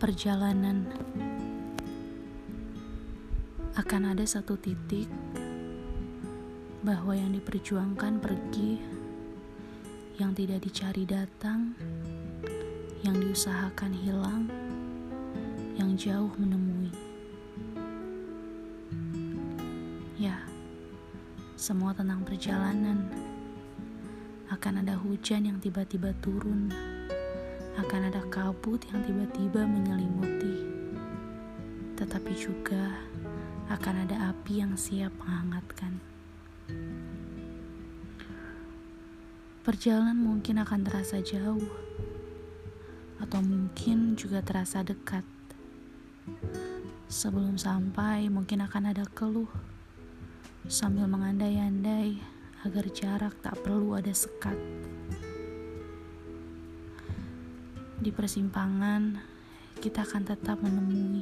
perjalanan akan ada satu titik bahwa yang diperjuangkan pergi, yang tidak dicari datang, yang diusahakan hilang, yang jauh menemui. Ya, semua tentang perjalanan. Akan ada hujan yang tiba-tiba turun akan ada kabut yang tiba-tiba menyelimuti, tetapi juga akan ada api yang siap menghangatkan. Perjalanan mungkin akan terasa jauh, atau mungkin juga terasa dekat. Sebelum sampai, mungkin akan ada keluh sambil mengandai-andai agar jarak tak perlu ada sekat. Di persimpangan, kita akan tetap menemui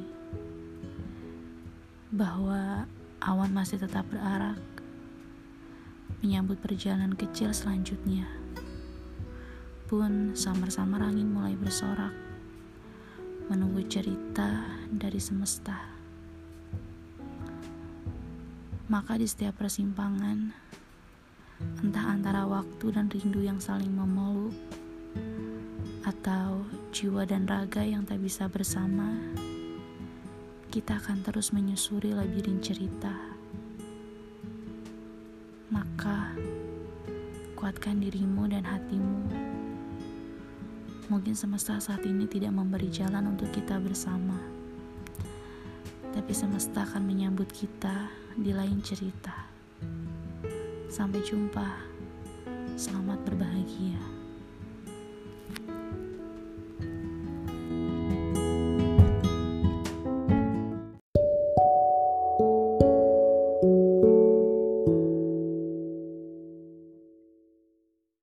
bahwa awan masih tetap berarak, menyambut perjalanan kecil selanjutnya. Pun samar-samar angin mulai bersorak, menunggu cerita dari semesta. Maka di setiap persimpangan, entah antara waktu dan rindu yang saling memeluk, atau jiwa dan raga yang tak bisa bersama, kita akan terus menyusuri labirin cerita. Maka, kuatkan dirimu dan hatimu. Mungkin semesta saat ini tidak memberi jalan untuk kita bersama, tapi semesta akan menyambut kita di lain cerita. Sampai jumpa, selamat berbahagia.